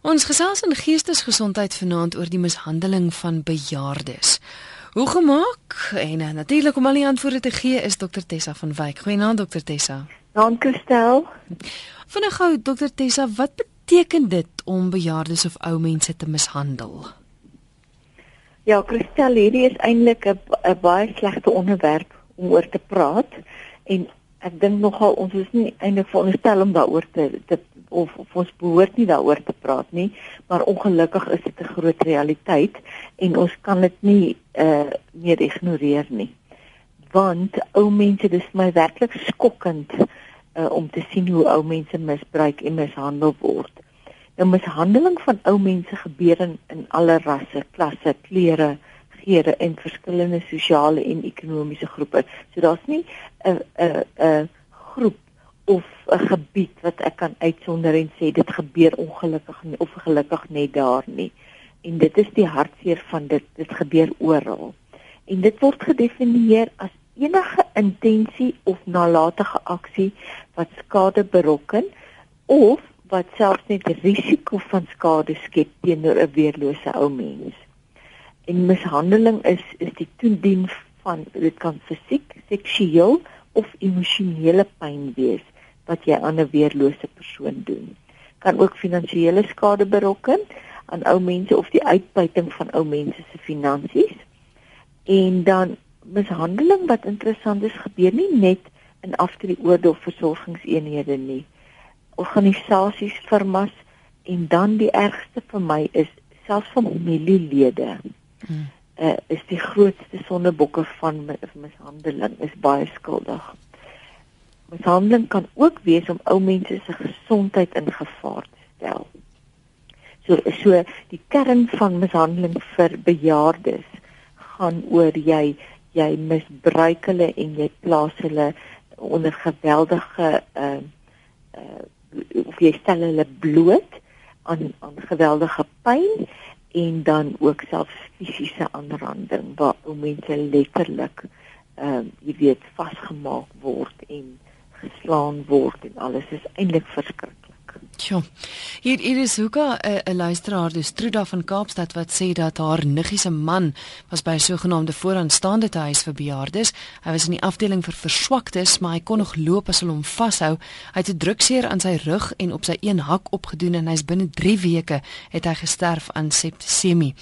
Ons gesels in geestesgesondheid vanaand oor die mishandeling van bejaardes. Hoe gemaak? En uh, natuurlik om al die antwoorde te gee is Dr Tessa van Wyk. Goeienaand Dr Tessa. Dan Christel. Vinnig gou Dr Tessa, wat beteken dit om bejaardes of ou mense te mishandel? Ja, Christel, hierdie is eintlik 'n baie slegte onderwerp om oor te praat en ek dink nogal ons is nie eintlik veronderstel om daaroor te, te of, of ons behoort nie daaroor te praat nie, maar ongelukkig is dit 'n groot realiteit en ons kan dit nie uh meer ignoreer nie. Want ou mense, dis my werklik skokkend uh om te sien hoe ou mense misbruik en mishandel word. Nou mishandeling van ou mense gebeur in, in alle rasse, klasse, kleure, gere en verskillende sosiale en ekonomiese groepe. So daar's nie 'n 'n 'n groep of 'n gebied wat ek kan uitsonder en sê dit gebeur ongelukkig nie, of gelukkig net daar nie. En dit is die hartseer van dit. Dit gebeur oral. En dit word gedefinieer as enige intensie of nalatige aksie wat skade berokken of wat selfs net risiko van skade skep teenoor 'n weerlose ou mens en mishandeling is is die toedien van dit kan fisiek, seksueel of emosionele pyn wees wat jy aan 'n weerlose persoon doen. Kan ook finansiële skade berokken aan ou mense of die uitbuiting van ou mense se finansies. En dan mishandeling wat interessant is gebeur nie net in aftrede of versorgingseenhede nie. Organisasies, firmas en dan die ergste vir my is selfs familielede hmm. Uh, is die grootste sondebokke van mishandeling is baie skuldig. Mishandeling kan ook wees om ou mense se gesondheid in gevaar te stel. So so die kern van mishandeling vir bejaardes gaan oor jy jy misbruik hulle en jy plaas hulle onder geweldige uh uh of jy stel hulle bloot aan aan geweldige pyn en dan ook selfs fisiese aanranding waar mense letterlik ehm uh, jy weet vasgemaak word en geslaan word en alles is eintlik verskriklik. Tjoh. Hier hier is Huka 'n luisteraar, dis Truda van Kaapstad wat sê dat haar niggie se man was by 'n sogenaamde vooraanstaande huis vir bejaardes. Hy was in die afdeling vir verswaktes, maar hy kon nog loop as hulle hom vashou. Hy het 'n drukseer aan sy rug en op sy een hak opgedoen en hy's binne 3 weke het hy gesterf aan septisemie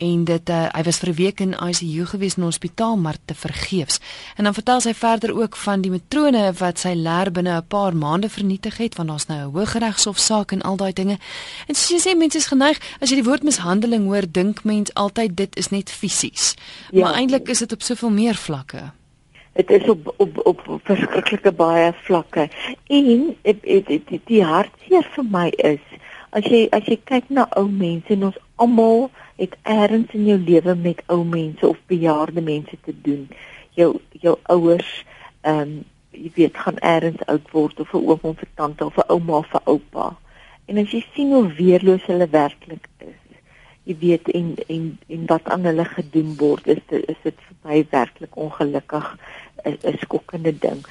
en dit uh, hy was vir 'n week in ICU gewees in 'n hospitaal maar te vergeefs. En dan vertel sy verder ook van die matrone wat sy leer binne 'n paar maande vernietig het want daar's nou 'n hooggeregshof saak en al daai dinge. En soos jy sê mense is geneig as jy die woord mishandeling hoor dink mens altyd dit is net fisies. Ja. Maar eintlik is dit op soveel meer vlakke. Dit is op op op verskriklike baie vlakke. En die, die hartseer vir my is as jy as jy kyk na ou mense en ons almal het eers in jou lewe met ou mense of bejaarde mense te doen. Jou jou ouers ehm um, jy weet gaan eers oud word of 'n oom of 'n tante of 'n ouma of 'n oupa. En as jy sien hoe weerloos hulle werklik is, jy weet en en en wat aan hulle gedoen word, is dit is dit vir my werklik ongelukkig 'n skokkende ding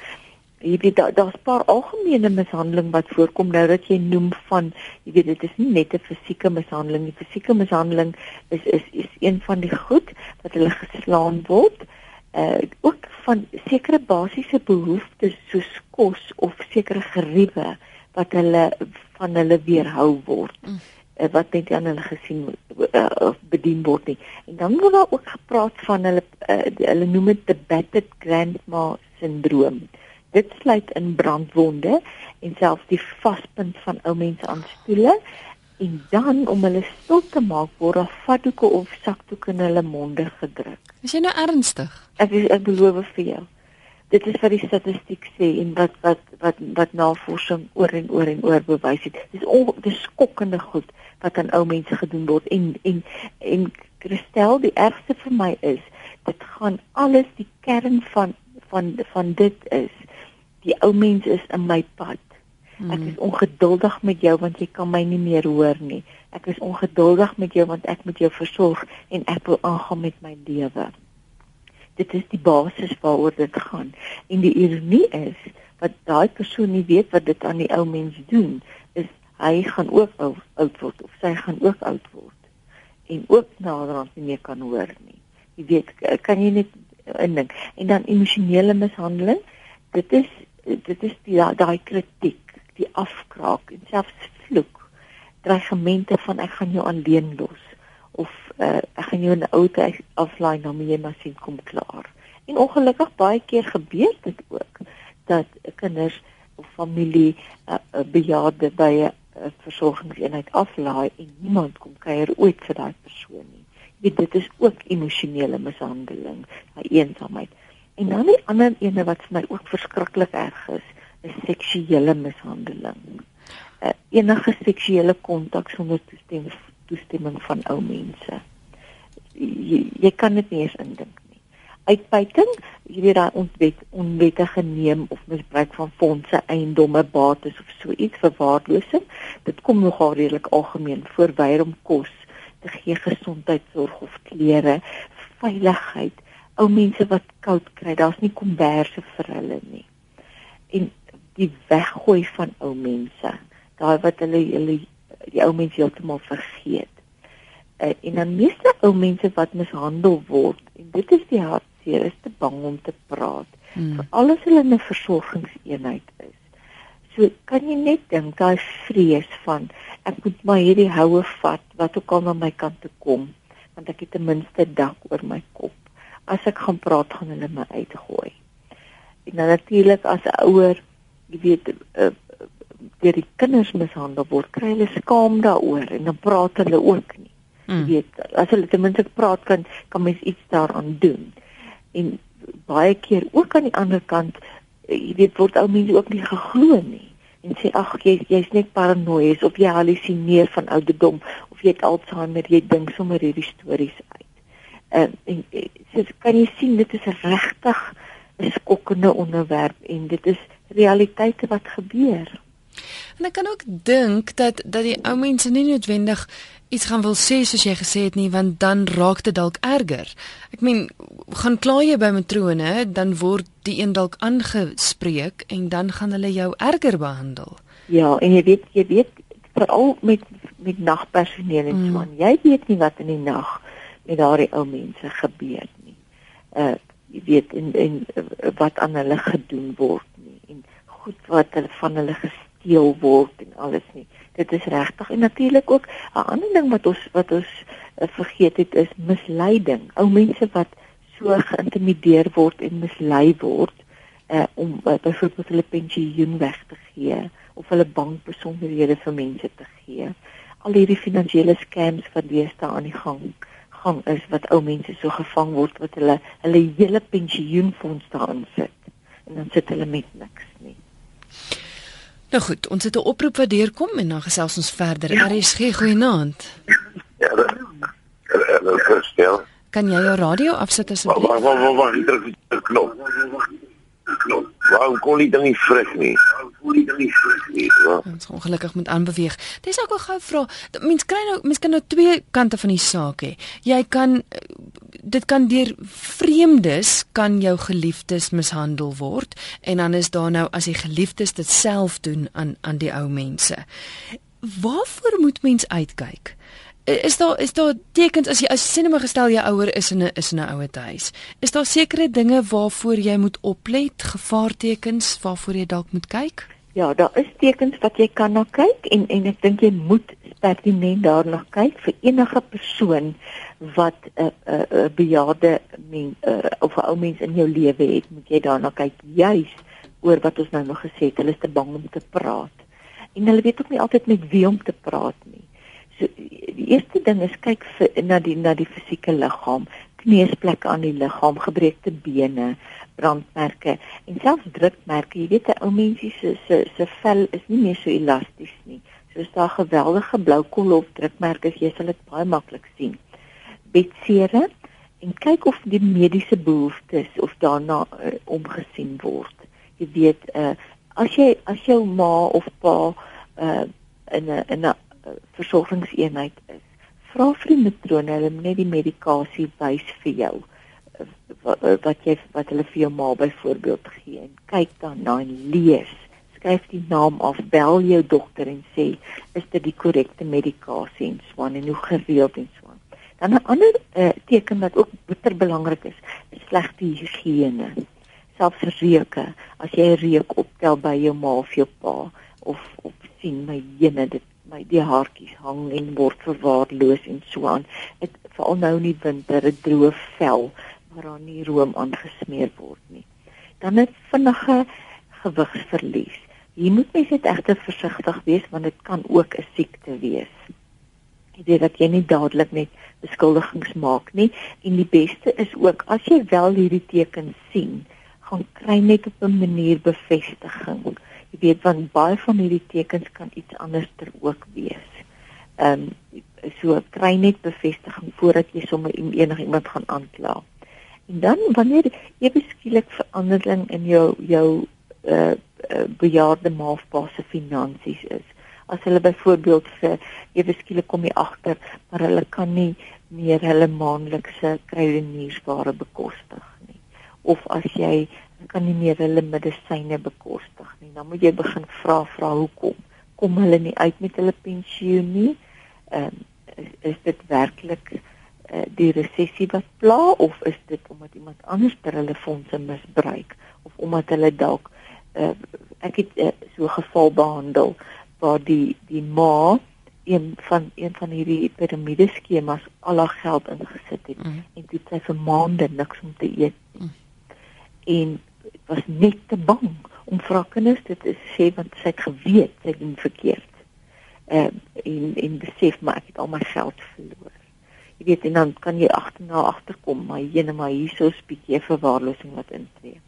jy weet daar daar's 'n paar algemene mishandeling wat voorkom nou dat jy noem van jy weet dit is nie net 'n fisieke mishandeling nie fisieke mishandeling is is is een van die goed wat hulle geslaan word uh ook van sekere basiese behoeftes soos kos of sekere geriewe wat hulle van hulle weerhou word mm. uh, wat net aan hulle gesien uh, of bedien word nie en dan word daar ook gepraat van hulle uh, hulle noem dit the battered grandma syndroom Dit sluit in brandwonde en selfs die vaspunt van ou mense aan stoele en dan om hulle stil te maak word daar vatdoeke of sakdoeke in hulle monde gedruk. Is jy nou ernstig? Ek ek beloof vir jou. Dit is wat die statistiek sê en wat wat wat wat navorsing oor en oor en oor bewys het. Dis on, dis skokkende goed wat aan ou mense gedoen word en en en Christel die ergste vir my is dit gaan alles die kern van van van dit is die ou mens is in my pad. Ek is hmm. ongeduldig met jou want jy kan my nie meer hoor nie. Ek is ongeduldig met jou want ek moet jou versorg en ek wil aangaan met my lewe. Dit is die basis waaroor dit gaan. En die ironie is wat daai persoon nie weet wat dit aan die ou mens doen is hy gaan ook oud word of sy gaan ook oud word en ook naderhand nie meer kan hoor nie. Jy weet, kan jy net indink. En dan emosionele mishandeling, dit is dit is die daai kritiek, die afkraak en selfs vloek, dreigemente van ek gaan jou alleen los uh, ek gaan jou 'n huis aflaai na my maar sien kom klaar. En ongelukkig baie keer gebeur dit ook dat kinders of familie uh, bejaarde by 'n uh, versorgingseenheid aflaai en niemand kom kuier ooit vir daai persoon nie. Jy weet dit is ook emosionele mishandeling, daai eensaamheid. En dan die ander ene wat vir my ook verskriklik erg is, is seksuele mishandeling. Uh, enige seksuele kontak sonder toestemming toestemming van ou mense. Jy, jy kan dit nie eens indink nie. Uitbuiting, jy weet daai ontwet onwettige neem of misbruik van fondse, eiendomme, bates of so iets verwaarlosing, dit kom nogal redelik algemeen voor weier om kos te gee gesondheidsorg of klere, veiligheid ou mense wat koud kry, daar's nie komberse vir hulle nie. En die weggooi van ou mense, daai wat hulle hulle die ou mense heeltemal vergeet. Uh, en dan meeste ou mense wat mishandel word en dit is die hartseer is te bang om te praat. Hmm. Vir alles hulle in 'n versorgingseenheid is. So kan jy net dink daai vrees van ek moet maar hierdie houe vat wat ook al na my kant toe kom want ek het ten minste dak oor my kop as ek gaan praat gaan hulle my uitgooi. En dan natuurlik as 'n ouer, jy weet, uh, deur die kinders mishandel word, kry hulle skaam daaroor en dan praat hulle ook nie. Mm. Jy weet, as hulle ten minste praat kan kan mens iets daaraan doen. En baie keer ook aan die ander kant, eh, jy weet, word ou mense ook nie geglo nie en sê ag jy jy's net paranoïes of jy halusineer van ouderdom of jy het Alzheimer jy dink sommer hierdie stories uit uh, en eh, so kan jy sien dit is regtig 'n skokkende onderwerp en dit is realiteite wat gebeur. En ek kan ook dink dat dat die ou mense nie noodwendig iets gaan wil sê soos jy gesê het nie want dan raak dit dalk erger. Ek meen gaan kla jy by matrone dan word die een dalk aangespreek en dan gaan hulle jou erger behandel. Ja, en jy weet jy weet veral met met nagpersoneel en so aan. Mm. Jy weet nie wat in die nag met daardie ou mense gebeur nie. Uh jy weet en en uh, wat aan hulle gedoen word nie en goed wat hulle van hulle gesteel word en alles nie. Dit is regtig en natuurlik ook 'n ander ding wat ons wat ons uh, vergeet het is misleiding. Ou mense wat so geïntimideer word en mislei word uh om uh, byvoorbeeld hulle pensioen weg te gee of hulle bankbesonderhede vir mense te gee. Al hierdie finansiële scams wat deesdae aan die gang gang is wat ou mense so gevang word wat hulle hulle hele pensioenfonds daarin sit en dan sit hulle met niks nie. Nou goed, ons het 'n oproep wat deurkom en dan gesels ons verder. Ja. RSG goeienaand. Ja, dat is stil. Kan jy jou radio afsit asseblief? Wag, wag, wag, wag, ek druk die knop. Knop. Waarom kon die ding nie frik nie? Nie? Ons ongelukkig moet aanbeweeg. Dis ook 'n gou vra. Mens kry nou mens kan nou twee kante van die saak hê. Jy kan dit kan deur vreemdes kan jou geliefdes mishandel word en dan is daar nou as die geliefdes dit self doen aan aan die ou mense. Waarvoor moet mens uitkyk? Is daar is daar tekens as jy as sinema gestel jy ouer is in 'n is in 'n ouer huis. Is daar sekere dinge waarvoor jy moet oplet, gevaartekens waarvoor jy dalk moet kyk? Ja, daar is tekens wat jy kan na kyk en en ek dink jy moet pertinent daarna kyk vir enige persoon wat 'n uh, 'n uh, uh, bejaarde men uh, of 'n ou mens in jou lewe het, moet jy daarna kyk juis oor wat ons nou nog gesê het, hulle is te bang om te praat. En hulle weet ook nie altyd met wie om te praat nie. Eerste ding is kyk vir, na die na die fisieke liggaam, kneusplekke aan die liggaam, gebreekte bene, brandmerke en selfs drukmerke. Jy weet 'n ou mensie se se se vel is nie meer so elasties nie. So as daar geweldige blou kol of drukmerke jy sal dit baie maklik sien. Bedsere en kyk of die mediese behoeftes of daarna uh, omgesien word. Jy weet uh as jy as jou ma of pa uh in 'n in 'n versorgingseenheid is. Vra vir die matrone hulle net die medikasie wys vir jou wat, wat jy wat hulle vir jou ma byvoorbeeld gee en kyk dan na en lees skryf die naam af, bel jou dokter en sê is dit die korrekte medikasie en swaan en hoe gereeld en swaan. Dan 'n ander uh, teken wat ook bitter belangrik is, is slegte higiëne. Selfs reuke, as jy reuk optel by jou ma of jou pa of of sien my jene dit my die haartjies hang en word verwaarloos en so aan. Dit veral nou in die winter, 'n droë vel waaraan nie room aangesmeer word nie. Dan 'n vinnige gewigsverlies. Hier moet mens net egter versigtig wees want dit kan ook 'n siekte wees. Jy weet dat jy nie dadelik net beskuldigings maak nie en die beste is ook as jy wel hierdie tekens sien, gaan kry net op 'n manier bevestiging. Jy weet want baie van hierdie tekens kan iets anderster ook wees. Ehm um, so kry net bevestiging voordat jy sommer enige iemand gaan aankla. En dan wanneer jy beskielik verandering in jou jou uh, uh bejaarde maafpa se finansies is. As hulle byvoorbeeld vir ewe skielik kom jy agter, maar hulle kan nie meer hulle maandelikse kruideniersware bekostig nie. Of as jy kan nie meer hulle medisyne bekostig nie, dan moet jy begin vra vra hoekom kom hulle nie uit met hulle pensioen nie? Ehm um, is, is dit werklik uh, die resessie wat pla of is dit omdat iemand anders ter hulle fondse misbruik of omdat hulle dalk uh, ek het uh, so 'n geval behandel waar die die ma een van een van hierdie piramide skemas al haar geld ingesit het mm. en dit sy vir maande niks om te eet mm. En was net te bang om vir kinders dit is sê want sy het geweet sy doen verkeerd. Uh, en en besef maar ek het al my geld verloor. Jy weet en dan kan jy agterna agterkom maar jene maar hierso 'n bietjie verwaarlosing wat intree.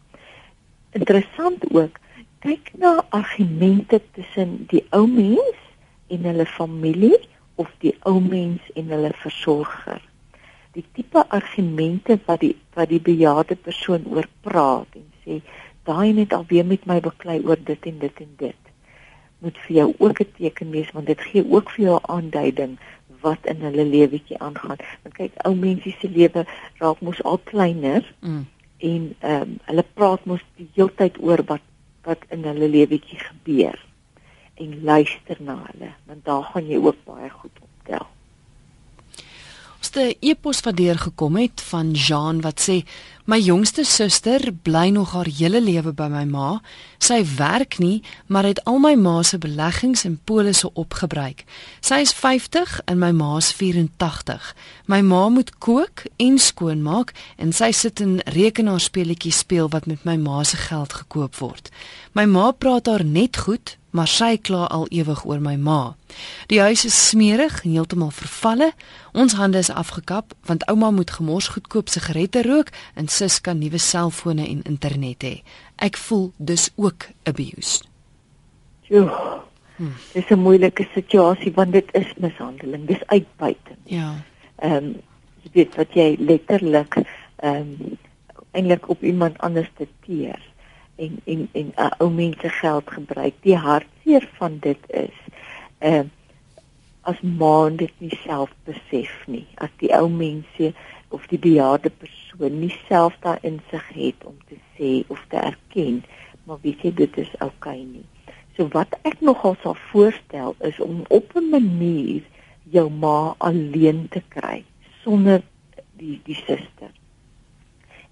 Interessant ook kyk na argumente tussen die ou mens en hulle familie of die ou mens en hulle versorger. Die tipe argumente wat die wat die bejaarde persoon oor praat en sê daai net alweer met my beklei oor dit en dit en dit moet vir jou ook 'n teken wees want dit gee ook vir jou aanduiding wat in hulle lewetjie aangaan. Want kyk ou mense se lewe raak mos al kleiner. Mm en ehm um, hulle praat mos die hele tyd oor wat wat in hulle lewetjie gebeur en luister na hulle want daar gaan jy ook baie goed optel. Ons het 'n e-pos wat deur gekom het van Jean wat sê my jongste suster bly nog haar hele lewe by my ma. Sy werk nie, maar het al my ma se beleggings en polisse opgebruik. Sy is 50 en my ma is 84. My ma moet kook en skoonmaak en sy sit in rekenaarspeletjies speel wat met my ma se geld gekoop word. My ma praat haar net goed maar sy kla al ewig oor my ma. Die huis is smerig en heeltemal vervalle. Ons hande is afgekap want ouma moet gemors goedkoop sigarette rook en sus kan nuwe selfone en internet hê. Ek voel dus ook abused. Jo. Hmm. Dis 'n moeilike situasie want dit is mishandeling, dis uitbuiting. Ja. Ehm um, jy weet wat jy letterlik ehm um, eintlik op iemand anders te teer en en en uh, ou mense geld gebruik. Die hartseer van dit is uh as maand dit nie self besef nie. As die ou mense of die bejaarde persoon nie self daai insig het om te sê of te erken, maar wie sê dit is okay nie. So wat ek nogal sal voorstel is om op 'n manier jou ma alleen te kry sonder die die suster.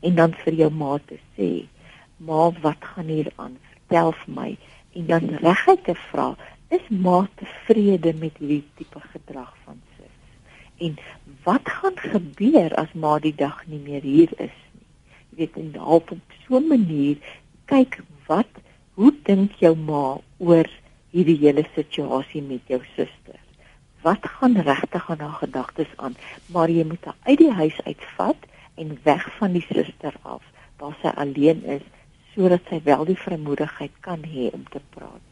En dan vir jou ma te sê, ma wat gaan hier aan? Vertel vir my. En dan reguit te vra is ma tevrede met hierdie tipe gedrag van sis? En wat gaan gebeur as ma die dag nie meer hier is nie? Jy weet en dalk op so 'n manier kyk wat hoe dink jou ma oor hierdie hele situasie met jou suster? Wat gaan regtig aan haar gedagtes aan? Maar jy moet haar uit die huis uitvat en weg van die suster af waar sy alleen is sodat sy wel die vrymoedigheid kan hê om te praat.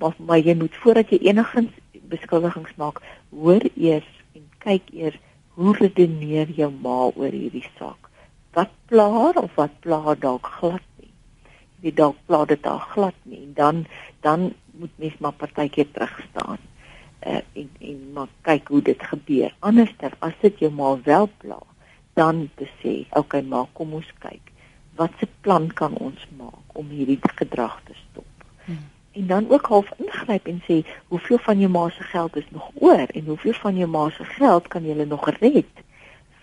Maar, maar jy moet voordat jy enigsins beskuldigings maak, hoor eers en kyk eers hoe redeneer jou ma oor hierdie saak. Wat pla haar of wat pla haar dalk glad nie. Wie dalk pla dit haar glad nie en dan dan moet mens maar partykeer terug staan. Uh, en en maar kyk hoe dit gebeur. Anderster as dit jou ma wel pla, dan te sê, "Oké okay, ma, kom ons kyk." Wat se plan kan ons maak om hierdie gedrag te stop? Hmm. en dan ook half ingryp en sê hoeveel van jou ma se geld is nog oor en hoeveel van jou ma se geld kan jy nog red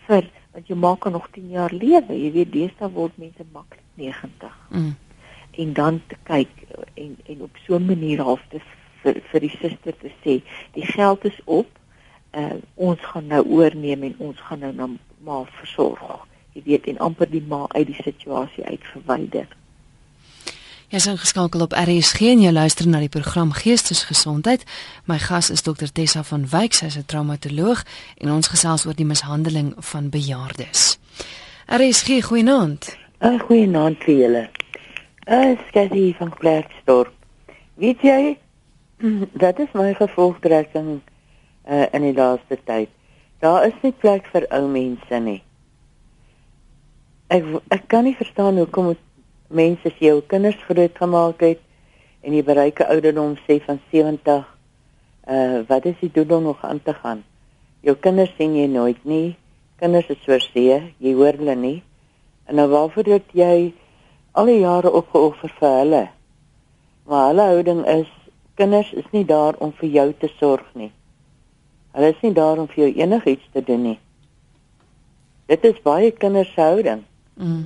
vir want jou ma kan nog 10 jaar lewe jy weet deesdae word mense maklik 90 mm. en dan te kyk en en op so 'n manier half te vir vir die suster te sê die geld is op uh, ons gaan nou oorneem en ons gaan nou na ma versorg jy weet en amper die ma uit die situasie uit verwyder Jy is ingeskakel op RSG en jy luister na die program Geestesgesondheid. My gas is Dr Tessa van Wyk, sy is 'n traumatoloog en ons gesels oor die mishandeling van bejaardes. RSG, goeienaand. Uh, goeienaand vir julle. Uh, Skadi van Klerksdorp. Weet jy, dat is my gevolgtrekking uh, in die laaste tyd. Daar is nie plek vir ou mense nie. Ek ek kan nie verstaan hoekom mense se jou kinders groot gemaak het en jy bereik 'n ouderdom sê van 70 uh wat is die doel om nog aan te gaan? Jou kinders sien jy nooit nie. Kinders is soos see jy hoor hulle nie. En nou waarvoor het jy al die jare opgeoffer vir hulle? Maar hulle houding is kinders is nie daar om vir jou te sorg nie. Hulle is nie daar om vir jou enigiets te doen nie. Dit is baie kinders se houding mm.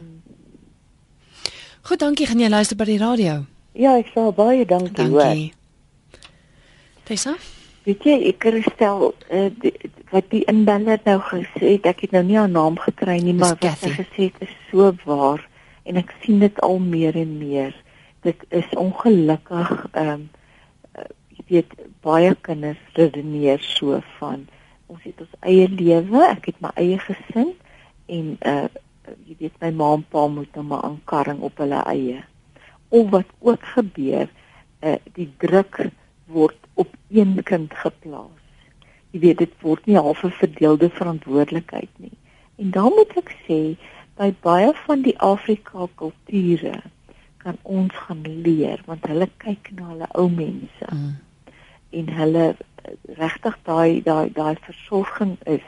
Goed, dankie. Gaan jy luister by die radio? Ja, ek sal baie dankie, dankie. hoor. Tessa? Weet jy, ek herstel uh, die, wat die inbeller nou gesê het, ek het nou nie haar naam gekry nie, maar wat sy gesê het is so waar en ek sien dit al meer en meer. Dit is ongelukkig ehm um, uh, jy weet baie kinders redeneer so van ons het ons eie lewe, ek het my eie gesin en uh jy weet my ma en pa moet nou maar aankarring op hulle eie. Of wat ook gebeur, uh, die druk word op een kind geplaas. Jy weet dit word nie half 'n verdeelde verantwoordelikheid nie. En dan moet ek sê by baie van die Afrika kulture kan ons gaan leer want hulle kyk na hulle ou mense. Mm. En hulle eh, regtig daai daai daai versorging is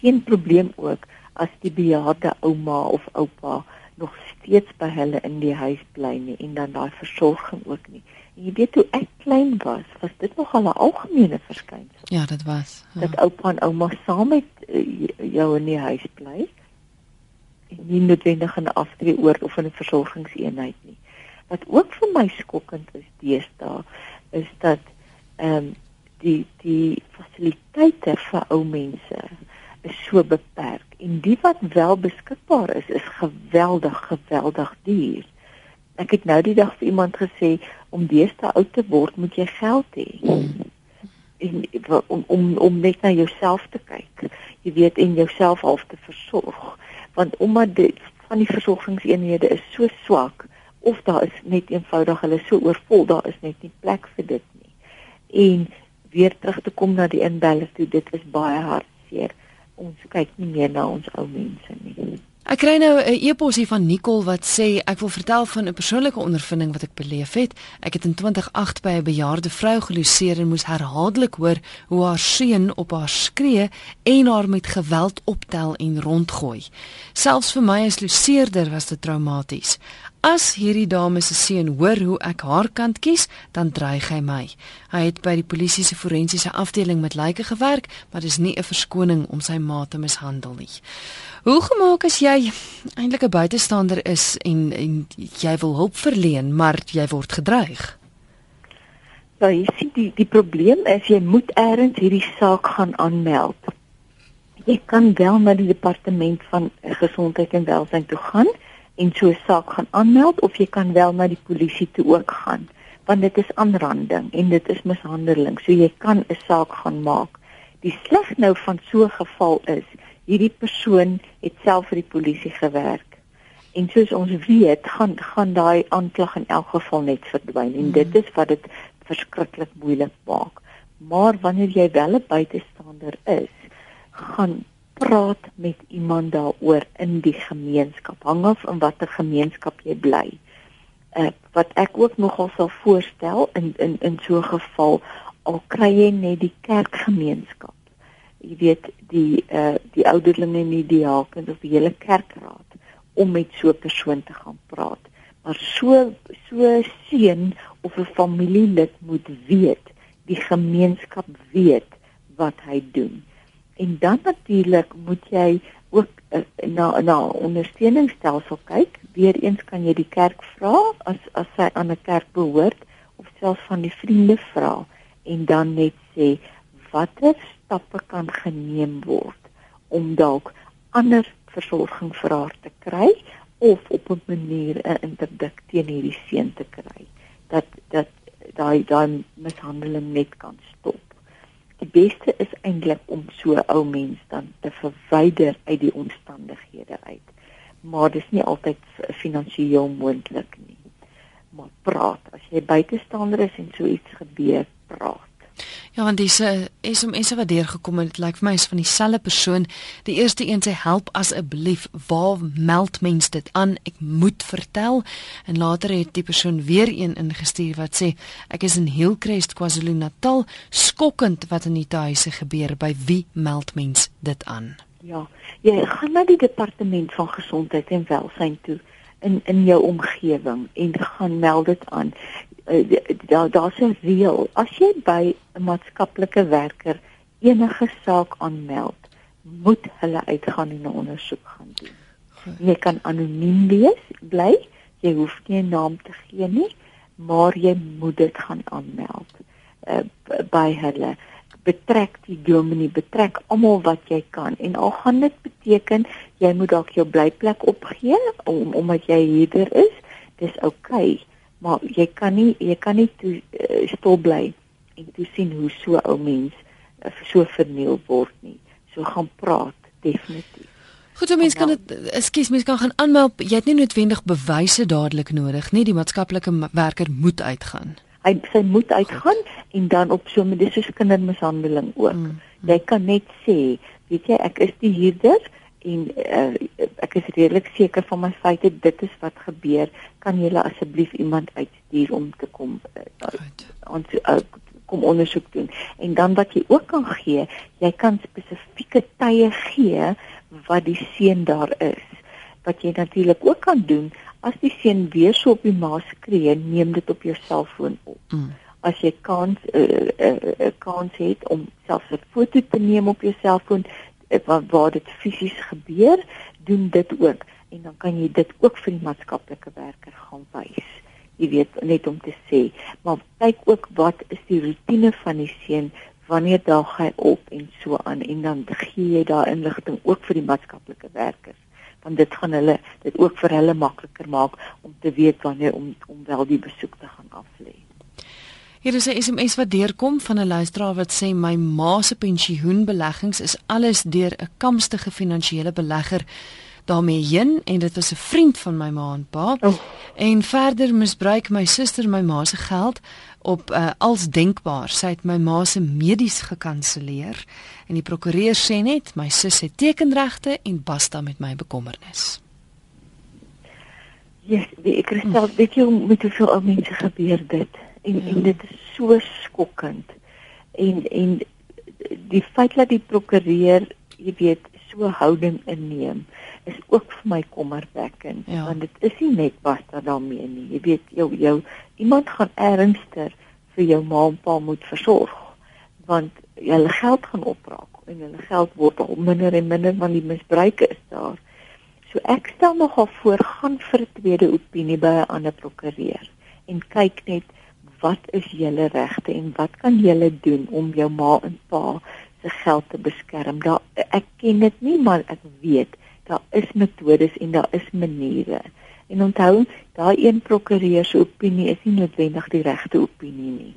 geen probleem ook as die bejaarde ouma of oupa nog steeds by hulle in die huis bly nie en dan daai versorging ook nie. En jy weet hoe ek klein was, was dit nog al 'n algemene verskynsel. Ja, dit was. Ja. Dat oupa en ouma saam met uh, jou in die huis bly en nie noodwendig in 'n aftreeoord of in 'n versorgingseenheid nie. Wat ook vir my skokkend is deesdae is dat ehm um, die die fasiliteite vir ou mense is so beperk en die wat wel beskikbaar is is geweldig geweldig duur. Ek het nou die dag vir iemand gesê om deesdae oud te word moet jy geld hê. En om om om net na jouself te kyk. Jy weet en jouself half te versorg want omdat dit van die versorgingseenhede is so swak of daar is net eenvoudig hulle so oorvol daar is net nie plek vir dit nie. En weer terug te kom na die inbeller toe dit is baie hartseer ons kyk nie meer na ons ou mense nie. Ek kry nou 'n e-pos hier van Nicole wat sê ek wil vertel van 'n persoonlike ondervinding wat ek beleef het. Ek het in 2008 by 'n bejaarde vrou geloseer en moes herhaaldelik hoor hoe haar seun op haar skree en haar met geweld optel en rondgooi. Selfs vir my as loseerder was dit traumaties. As hierdie dame se seun hoor hoe ek haar kant kies, dan dreig hy my. Hy het by die polisie se forensiese afdeling met lyke gewerk, maar dis nie 'n verskoning om sy ma te mishandel nie. Hoe gemaak as jy eintlik 'n buitestander is en en jy wil hulp verleen, maar jy word gedreig? Nou, jy sien die die probleem is jy moet eers hierdie saak gaan aanmeld. Jy kan wel na die departement van gesondheid en welstand toe gaan en so 'n saak gaan aanmeld of jy kan wel na die polisie toe ook gaan want dit is aanranding en dit is mishandeling. So jy kan 'n saak gaan maak. Die sleg nou van so 'n geval is hierdie persoon het self vir die polisie gewerk. En soos ons weet gaan gaan daai aanklag in elk geval net verdwyn en dit is wat dit verskriklik moeilik maak. Maar wanneer jy wel 'n buitestander is gaan praat met iemand daaroor in die gemeenskap. Hang af in watter gemeenskap jy bly. Uh wat ek ook nogal sal voorstel in in in so 'n geval al kry jy net die kerkgemeenskap. Jy weet die uh die ouderlinge en die diakens of die hele kerkraad om met so 'n persoon te gaan praat. Maar so so seun of 'n familielid moet weet, die gemeenskap weet wat hy doen. En dan natuurlik moet jy ook uh, na na ondersteuningsstelsel kyk. Weereens kan jy die kerk vra as as sy aan 'n kerk behoort of selfs van die vriende vra en dan net sê watter stappe kan geneem word om dalk ander versorging vir haar te kry of op 'n manier 'n interdik teen hierdie seun te kry dat dat daai daai mishandeling net kan stop. Die beste is eintlik om so 'n ou mens dan te verwyder uit die omstandighede uit. Maar dis nie altyd finansiëel moontlik nie. Maar praat, as jy buitestander is en so iets gebeur, praat. Ja, want dis 'n SMS wat deurgekom het, dit lyk vir my is van dieselfde persoon. Die eerste een sê help asseblief, waar meld mens dit aan? Ek moet vertel. En later het die persoon weer een ingestuur wat sê ek is in Hillcrest, KwaZulu-Natal, skokkend wat in die huise gebeur. By wie meld mens dit aan? Ja, jy gaan na die departement van gesondheid en welsyn toe in in jou omgewing en gaan meld dit aan. Daar daar's 'n reël. As jy by 'n maatskaplike werker enige saak aanmeld, moet hulle uitgaan en 'n ondersoek gaan doen. Jy kan anoniem wees, bly. Jy hoef nie 'n naam te gee nie, maar jy moet dit gaan aanmeld uh, by hulle. Betrek die dominee, betrek almal wat jy kan en al gaan dit beteken jy moet dalk jou blyplek opgee om omdat jy hier is. Dis oukei. Okay maar jy kan nie jy kan nie toe uh, stil bly en toe sien hoe so ou mens uh, so verniel word nie. So gaan praat definitief. Goed, mens kan dit ekskuus, mens kan gaan aanmeld. Jy het nie noodwendig bewyse dadelik nodig nie. Die maatskaplike werker moet uitgaan. Hy sy moet uitgaan Goed. en dan op so 'n dis soos kindermishandeling ook. Mm, mm. Jy kan net sê, weet jy, ek is die huurder en uh, ek is redelik seker van my feite dit is wat gebeur kan julle asseblief iemand uitstuur om te kom ons uh, uh, kom ondersoek doen en dan wat jy ook kan gee jy kan spesifieke tye gee wat die seun daar is wat jy natuurlik ook kan doen as die seun weer so op die ma skree neem dit op jou selfoon op. Mm. as jy kan 'n uh, uh, uh, kans het om selfs 'n foto te neem op jou selfoon waar, waar dit fisies gebeur, doen dit ook. En dan kan jy dit ook vir die maatskaplike werker gaan wys. Jy weet net om te sê, maar kyk ook wat is die rotine van die seun wanneer daag hy op en so aan. En dan gee jy daai inligting ook vir die maatskaplike werkers want dit gaan hulle dit ook vir hulle makliker maak om te weet wanneer om om wel die besoek te gaan aflê. Hier is 'n SMS wat deurkom van 'n luisteraar wat sê my ma se pensioenbeleggings is alles deur 'n kamstige finansiële belegger daarmee heen en dit was 'n vriend van my ma en pa. Oh. En verder misbruik my suster my ma se geld op uh, als denkbaar. Sy het my ma se medies gekanselleer en die prokureur sê net my sus het tekenregte en basta met my bekommernis. Ja, yes, ek kristal, weet jy met hoeveel ou mense gebeur dit? en ja. en dit is so skokkend en en die feit dat die prokureur jy weet so houding inneem is ook vir my kommerwekkend ja. want dit is nie net wat daar daarmee nie jy weet jou jou iemand gaan ernstiger vir jou ma en pa moet versorg want hulle geld gaan opraak en hulle geld word al minder en minder want die misbruik is daar so ek stel nogal voor gaan vir 'n tweede opinie by 'n ander prokureur en kyk net wat is julle regte en wat kan julle doen om jou ma en pa se geld te beskerm? Daar ek ken dit nie, maar ek weet daar is metodes en daar is maniere. En onthou, daai een prokureur se opinie is nie noodwendig die regte opinie nie.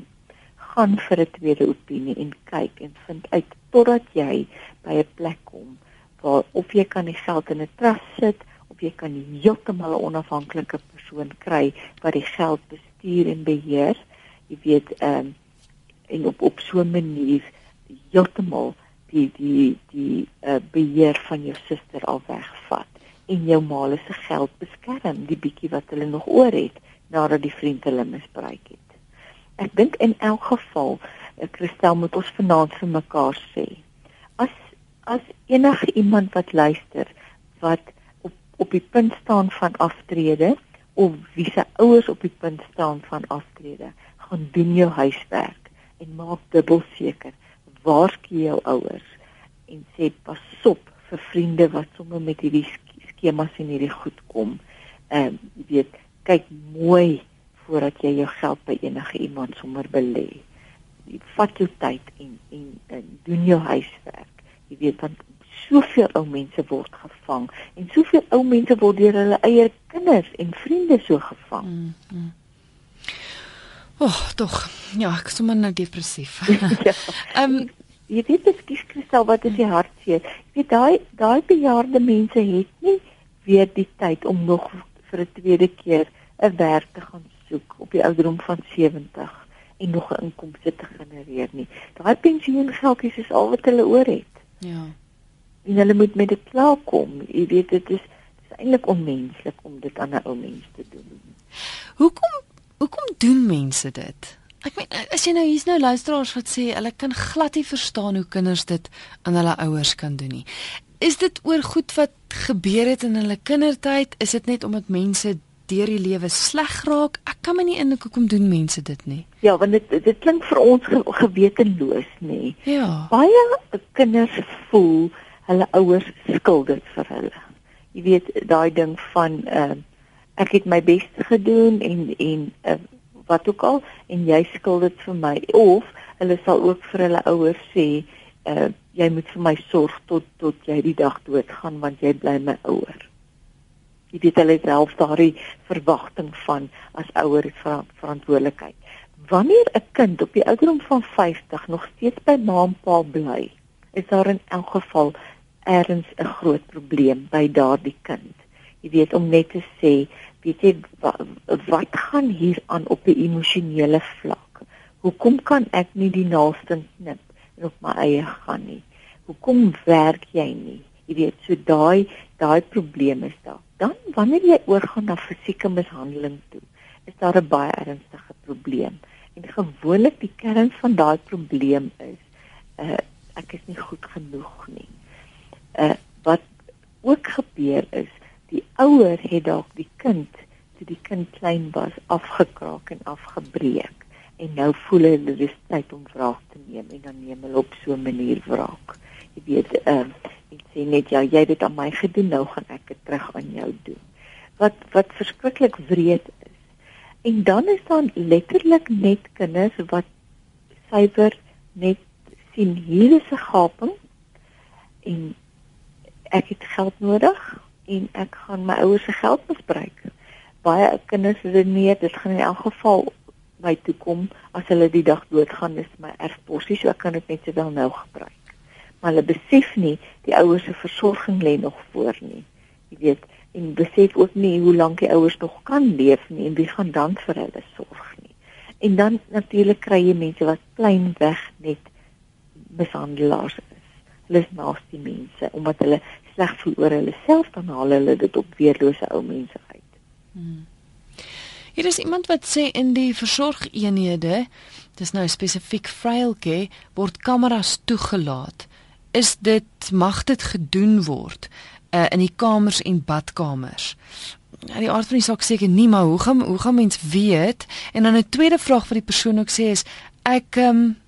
Gaan vir 'n tweede opinie en kyk en vind uit totdat jy by 'n plek kom waar of jy kan die geld in 'n trust sit of jy kan heeltemal 'n onafhanklike persoon kry wat die geld bestuur en beheer jy weet ehm um, en op op so 'n manier heeltemal die die die uh, beheer van jou suster al wegvat en jou ma se geld beskerm die bietjie wat hulle nog oor het nadat die vriend hulle misbruik het. Ek dink in elk geval ek eh, moet ons vanaand vir mekaar sê. As as enige iemand wat luister wat op op die punt staan van aftrede of wie se ouers op die punt staan van aftrede, gaan doen jou huiswerk en maak dubbel seker. Waarsku jou ouers en sê pasop vir vriende wat sommer met hierdie skemas en hierdie goed kom. Ehm uh, jy weet, kyk mooi voordat jy jou geld by enige iemand sommer belê. Vat jou tyd en, en en doen jou huiswerk. Jy weet want soveel ou mense word gevang en soveel ou mense word deur hulle eie kinders en vriende so gevang. Mm, mm. Oh, tog. Ja, ek sommer nou depressief. ja. Ehm um, jy weet ek skiet kristal wat is die hartseer. Jy weet daai daai bejaarde mense het nie weer die tyd om nog vir 'n tweede keer 'n werk te gaan soek op die ouderdom van 70 en nog 'n inkomste te genereer nie. Daai pensioengeldjies is al wat hulle oor het. Ja en hulle moet met dit klaarkom. Jy weet dit is dit is eintlik onmenslik om dit aan 'n ou mens te doen. Hoekom hoekom doen mense dit? Ek meen as jy nou hier's nou luisteraars wat sê hulle kan glad nie verstaan hoe kinders dit aan hulle ouers kan doen nie. Is dit oor goed wat gebeur het in hulle kindertyd? Is dit net omdat mense deur die lewe sleg raak? Ek kan my nie indink hoekom doen mense dit nie. Ja, want dit dit klink vir ons ge gewetenloos, nê. Ja. Baie kinders voel hulle ouers skuld dit vir hulle. Jy weet daai ding van uh, ek het my bes gedoen en en uh, wat ook al en jy skuld dit vir my of hulle sal ook vir hulle ouers sê uh, jy moet vir my sorg tot tot jy die dag doodgaan want jy bly my ouer. Jy weet hulle self daardie verwagting van as ouer ver verantwoordelikheid. Wanneer 'n kind op die ouderdom van 50 nog steeds by ma en pa bly, is daar in elk geval ergens 'n groot probleem by daardie kind. Jy weet om net te sê, weet jy wat, wat gaan hier aan op 'n emosionele vlak? Hoekom kan ek nie die naaste knip en op my eie gaan nie? Hoekom werk jy nie? Jy weet so daai daai probleem is daar. Dan wanneer jy oorgaan na fisieke mishandeling toe, is daar 'n baie ernstige probleem. En gewoonlik die kern van daai probleem is uh ek is nie goed genoeg nie uh, wat ook gebeur is die ouer het dalk die kind toe die kind klein was afgekraak en afgebreek. En nou voel hulle dis tyd om wraak te neem en dan neem hulle op so 'n manier wraak. Jy weet ehm uh, ek sê net ja jy het dit aan my gedoen nou gaan ek dit terug aan jou doen. Wat wat verskriklik wreed is. En dan is daar letterlik net kinders wat syfer net sien hier is 'n gaping en ek het geld nodig en ek gaan my ouers se geld misbruik. Baie kinders sê nee, dit gaan in elk geval my toe kom as hulle die dag doodgaan is my erfposie, so ek kan dit net sowel nou gebruik. Maar hulle besef nie die ouers se versorging lê nog voor nie. Jy weet, en besef ook nie hoe lank die ouers nog kan leef nie en wie gaan dan vir hulle sorg nie. En dan natuurlik kry jy mense wat klein weg net mishandelaars is. Hulle is naaste mense omdat hulle sleg voel oor hulle self dan haal hulle dit op weerlose ou mense uit. Hmm. Hier is iemand wat sê in die versorgeenhede, dis nou spesifiek frailke, word kameras toegelaat. Is dit mag dit gedoen word uh, in die kamers en badkamers? Ja, die aard van die saak seker nie, maar hoe gaan hoe gaan mens weet? En dan 'n tweede vraag wat die persoon ook sê is ek ehm um,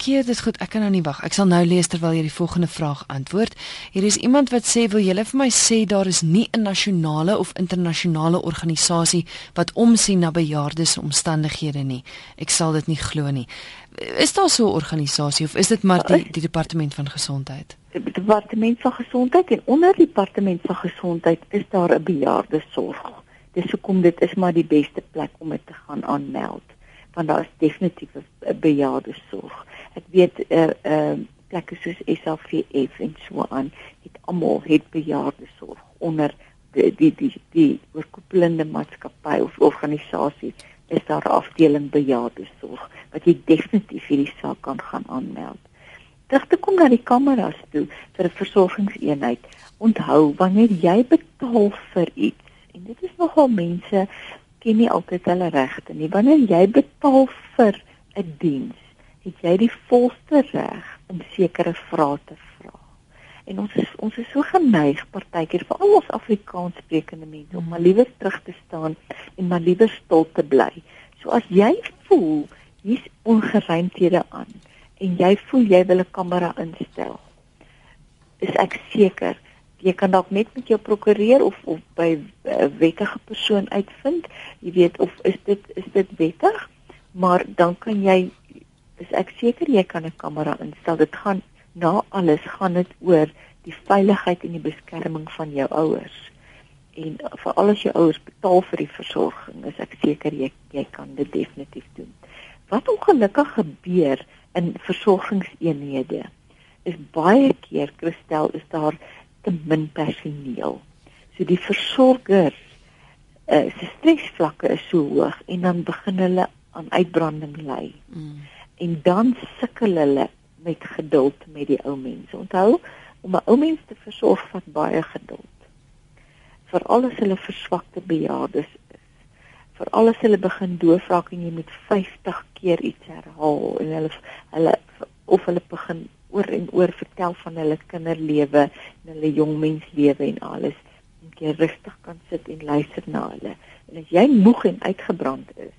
keer dit goed. Ek kan nou nie wag. Ek sal nou lees terwyl jy die volgende vraag antwoord. Hier is iemand wat sê wil julle vir my sê daar is nie 'n nasionale of internasionale organisasie wat omsien na bejaardes omstandighede nie. Ek sal dit nie glo nie. Is daar so 'n organisasie of is dit maar die die departement van gesondheid? Die departement van gesondheid en onder die departement van gesondheid is daar 'n bejaardesorg. Dis hoekom dit is maar die beste plek om dit te gaan aanmeld want daar is definitief 'n bejaardesorg ek weet eh uh, eh uh, plekke soos SAVF en so aan het almal het bejaarde sorg onder die die die, die oorkoepelende maatskappy of organisasie is daar afdeling bejaarde sorg wat jy definitief hierdie saak kan gaan aanmeld. Terug te kom na die kameras toe vir 'n versorgingseenheid. Onthou wanneer jy betaal vir iets en dit is nogal mense ken nie altyd hulle regte nie. Wanneer jy betaal vir 'n diens het jy die volste reg om sekere vrae te vra. En ons is ons is so geneig partykeer vir al ons Afrikaans sprekende mense om maar liewer terug te staan en maar liewer stil te bly. So as jy voel hier's ongeruimthede aan en jy voel jy wil 'n kamera instel, is ek seker jy kan dalk net met jou prokureur of of by 'n uh, wettige persoon uitvind, jy weet of is dit is dit wettig, maar dan kan jy is ek seker jy kan 'n kamera instel. Dit gaan na alles gaan dit oor die veiligheid en die beskerming van jou ouers. En vir al as jou ouers betaal vir die versorging, is ek seker jy jy kan dit definitief doen. Wat ongelukkig gebeur in versorgingseenhede is baie keer Christel is daar te min personeel. So die versorgers uh, se stresvlakke is so hoog en dan begin hulle aan uitbranding ly. Mm. En dan sukkel hulle met geduld met die ou mense. Onthou, om 'n ou mens te versorg vat baie geduld. Veral as hulle verswakte bejaardes is. Veral as hulle begin doofraak en jy moet 50 keer iets herhaal en hulle hulle of hulle begin oor en oor vertel van hulle kinderlewe en hulle jongmenslewe en alles. En jy rustig kan sit en luister na hulle. En as jy moeg en uitgebrand is,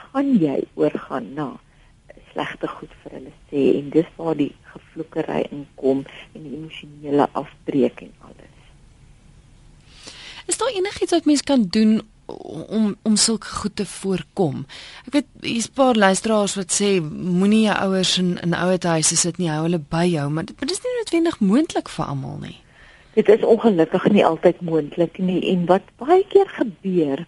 gaan jy oorgaan na slegte goed vir hulle sê en dis waar die gevloekery inkom en die emosionele afbreek en alles. Is daar enigiets wat mens kan doen om om sulke goed te voorkom? Ek weet hier's 'n paar luisteraars wat sê moenie jou ouers in in ouer huise sit nie, hou hulle by jou, maar dit is nie noodwendig moontlik vir almal nie. Dit is ongelukkig nie altyd moontlik nie en wat baie keer gebeur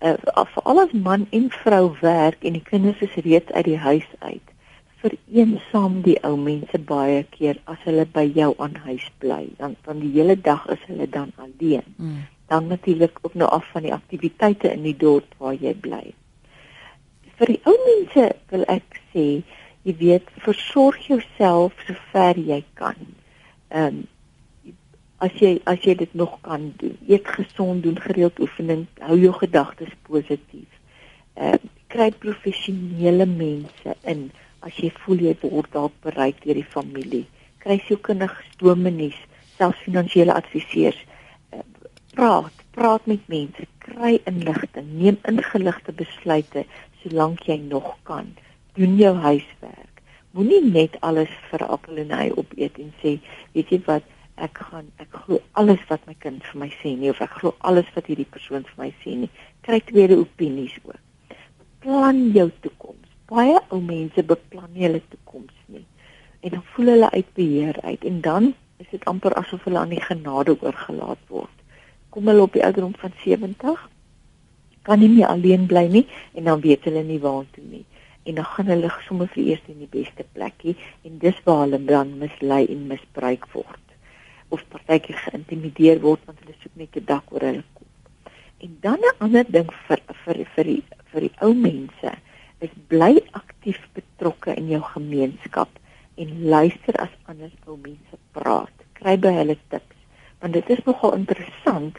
uh, vir al ons man en vrou werk en die kinders is reeds uit die huis uit vereensaam die ou mense baie keer as hulle by jou aan huis bly. Dan van die hele dag is hulle dan alleen. Mm. dan natuurlik ook nou af van die aktiwiteite in die dorp waar jy bly. Vir die ou mense wil ek sê jy weet versorg jouself so ver jy kan. Ehm um, as jy as jy dit nog kan doen. Eet gesond, doen gereeld oefening, hou jou gedagtes positief. Ehm uh, kry professionele mense in as jy voel jy word dalk bereik deur die familie. Kry sielkundige dominees, selfs finansiële adviseurs. Uh, praat, praat met mense, kry inligting, neem ingeligte besluite solank jy nog kan. Doen jou huiswerk. Moenie net alles vir appel en ei opeet en sê, weet jy wat, ek gaan ek glo alles wat my kind vir my sê nie of ek glo alles wat hierdie persoon vir my sê nie. Kry tweede opinies ook. Plan jou toekoms. Baie ou mense beplan nie hulle toekoms nie. En dan voel hulle uit beheer uit en dan is dit amper asof hulle aan die genade oorgelaat word. Kom hulle op die ouderdom van 70 kan nie meer alleen bly nie en dan weet hulle nie waar toe nie en dan gaan hulle sommer vir eers in die beste plekkie en dis waar hulle dan mislei en misbruik word of partytjie geïntimideer word want hulle soek net 'n dak oor hulle kop. En dan 'n ander ding vir vir vir die vir die ou mense is bly aktief betrokke in jou gemeenskap en luister as ander ou mense praat. Kry by hulle tips want dit is nogal interessant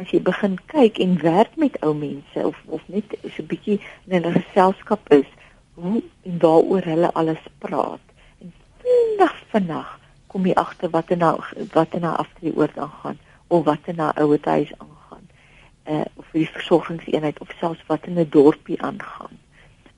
as jy begin kyk en werk met ou mense of of net so 'n bietjie in 'n geselskap is hoe en waaroor hulle alles praat. En vinnig vinnig kom jy agter wat in nou wat in nou after die oord aangaan of wat in nou ouer huis aangaan. Uh of vir die versorgingseenheid of selfs wat in 'n dorpie aangaan.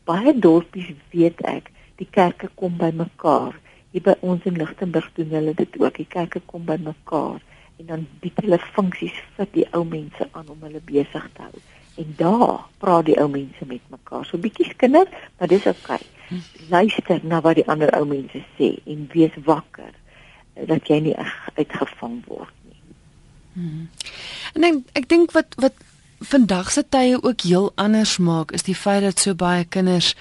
Baie dorpies weet ek, die kerke kom by mekaar. Hier by ons in Lichtenburg doen hulle dit ook. Die kerke kom by mekaar en dan bied hulle funksies vir die ou mense aan om hulle besig te hou. En daar praat die ou mense met mekaar. So bietjie skinder, maar dis oukei. Okay. Luister na wat die ander ou mense sê en wees wakker dat jy nie uitgevang word nie. Hmm. En ek ek dink wat wat vandag se tye ook heel anders maak is die feit dat so baie kinders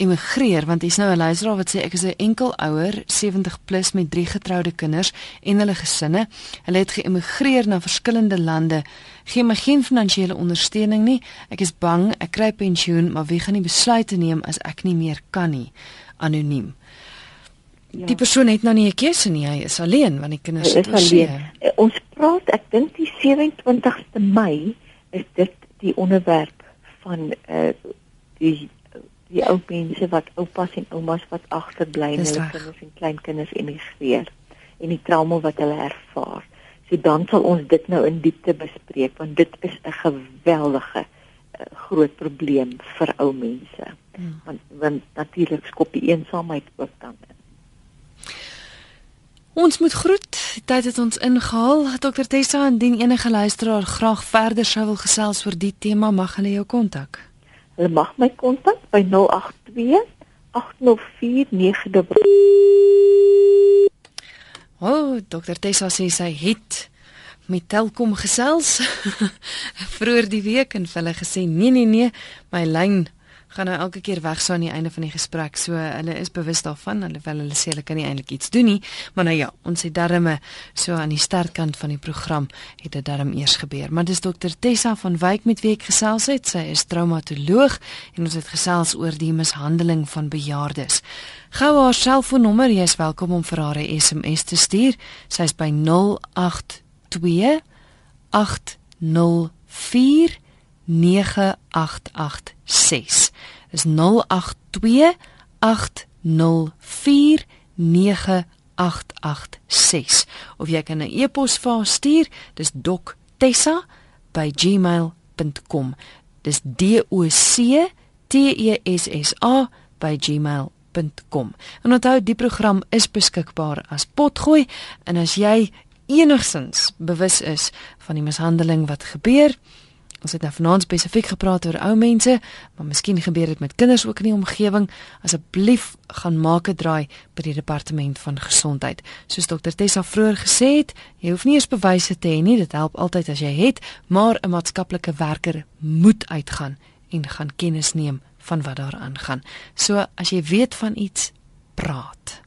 emigreer want hier's nou 'n luisteraar wat sê ek is 'n enkel ouer 70 plus met drie getroude kinders en hulle gesinne. Hulle het geëmigreer na verskillende lande. Gee my geen finansiële ondersteuning nie. Ek is bang ek kry pensioen, maar wie gaan die besluite neem as ek nie meer kan nie? Anoniem. Ja. Die persoon het nou nie 'n keuse nie, hy is alleen want die kinders is alleen. Eh, ons praat, ek dink die 27ste Mei is dit die onderwerp van uh die die ou mense wat oupas en oumas wat agterbly en hulle kinders en kleinkinders emigreer. en die trauma wat hulle ervaar. So dan sal ons dit nou in diepte bespreek want dit is 'n geweldige uh, groot probleem vir ou mense. Hmm. Want want natuurlik skop die eensaamheid ook dan in. Ons moet groet. Die tyd het ons ingehaal. Dr Tessa, indien enige luisteraar graag verder sou wil gesels oor die tema, mag hulle jou kontak. Hulle mag my kontak by 082 804 9. O, oh, Dr Tessa sê sy het met Telkom gesels vroeër die week en hulle gesê nee nee nee, my lyn gaan nou elke keer weg so aan die einde van die gesprek. So hulle is bewus daarvan, alhoewel hulle sê hulle kan nie eintlik iets doen nie, maar nou ja, ons het darme so aan die sterkkant van die program het dit darm eers gebeur. Maar dis dokter Tessa van Wyk met wie ek gesels het. Sy is traumatoloog en ons het gesels oor die mishandeling van bejaardes. Gou haar selfoonnommer, jy is welkom om vir haar 'n SMS te stuur. Sy is by 082 804 9886 is 082 804 9886 of jy kan 'n e-pos vir haar stuur dis doctessa@gmail.com dis d o c t e s s a by gmail.com en onthou die program is beskikbaar as potgooi. En as jy enigsins bewus is van die mishandeling wat gebeur Ons het nou vanaand spesifiek gepraat oor ou mense, maar miskien gebeur dit met kinders ook in die omgewing. Asseblief gaan maak 'n draai by die departement van gesondheid. Soos dokter Tessa vroeër gesê het, jy hoef nie eens bewyse te hê nie, dit help altyd as jy het, maar 'n maatskaplike werker moet uitgaan en gaan kennis neem van wat daar aangaan. So as jy weet van iets, praat.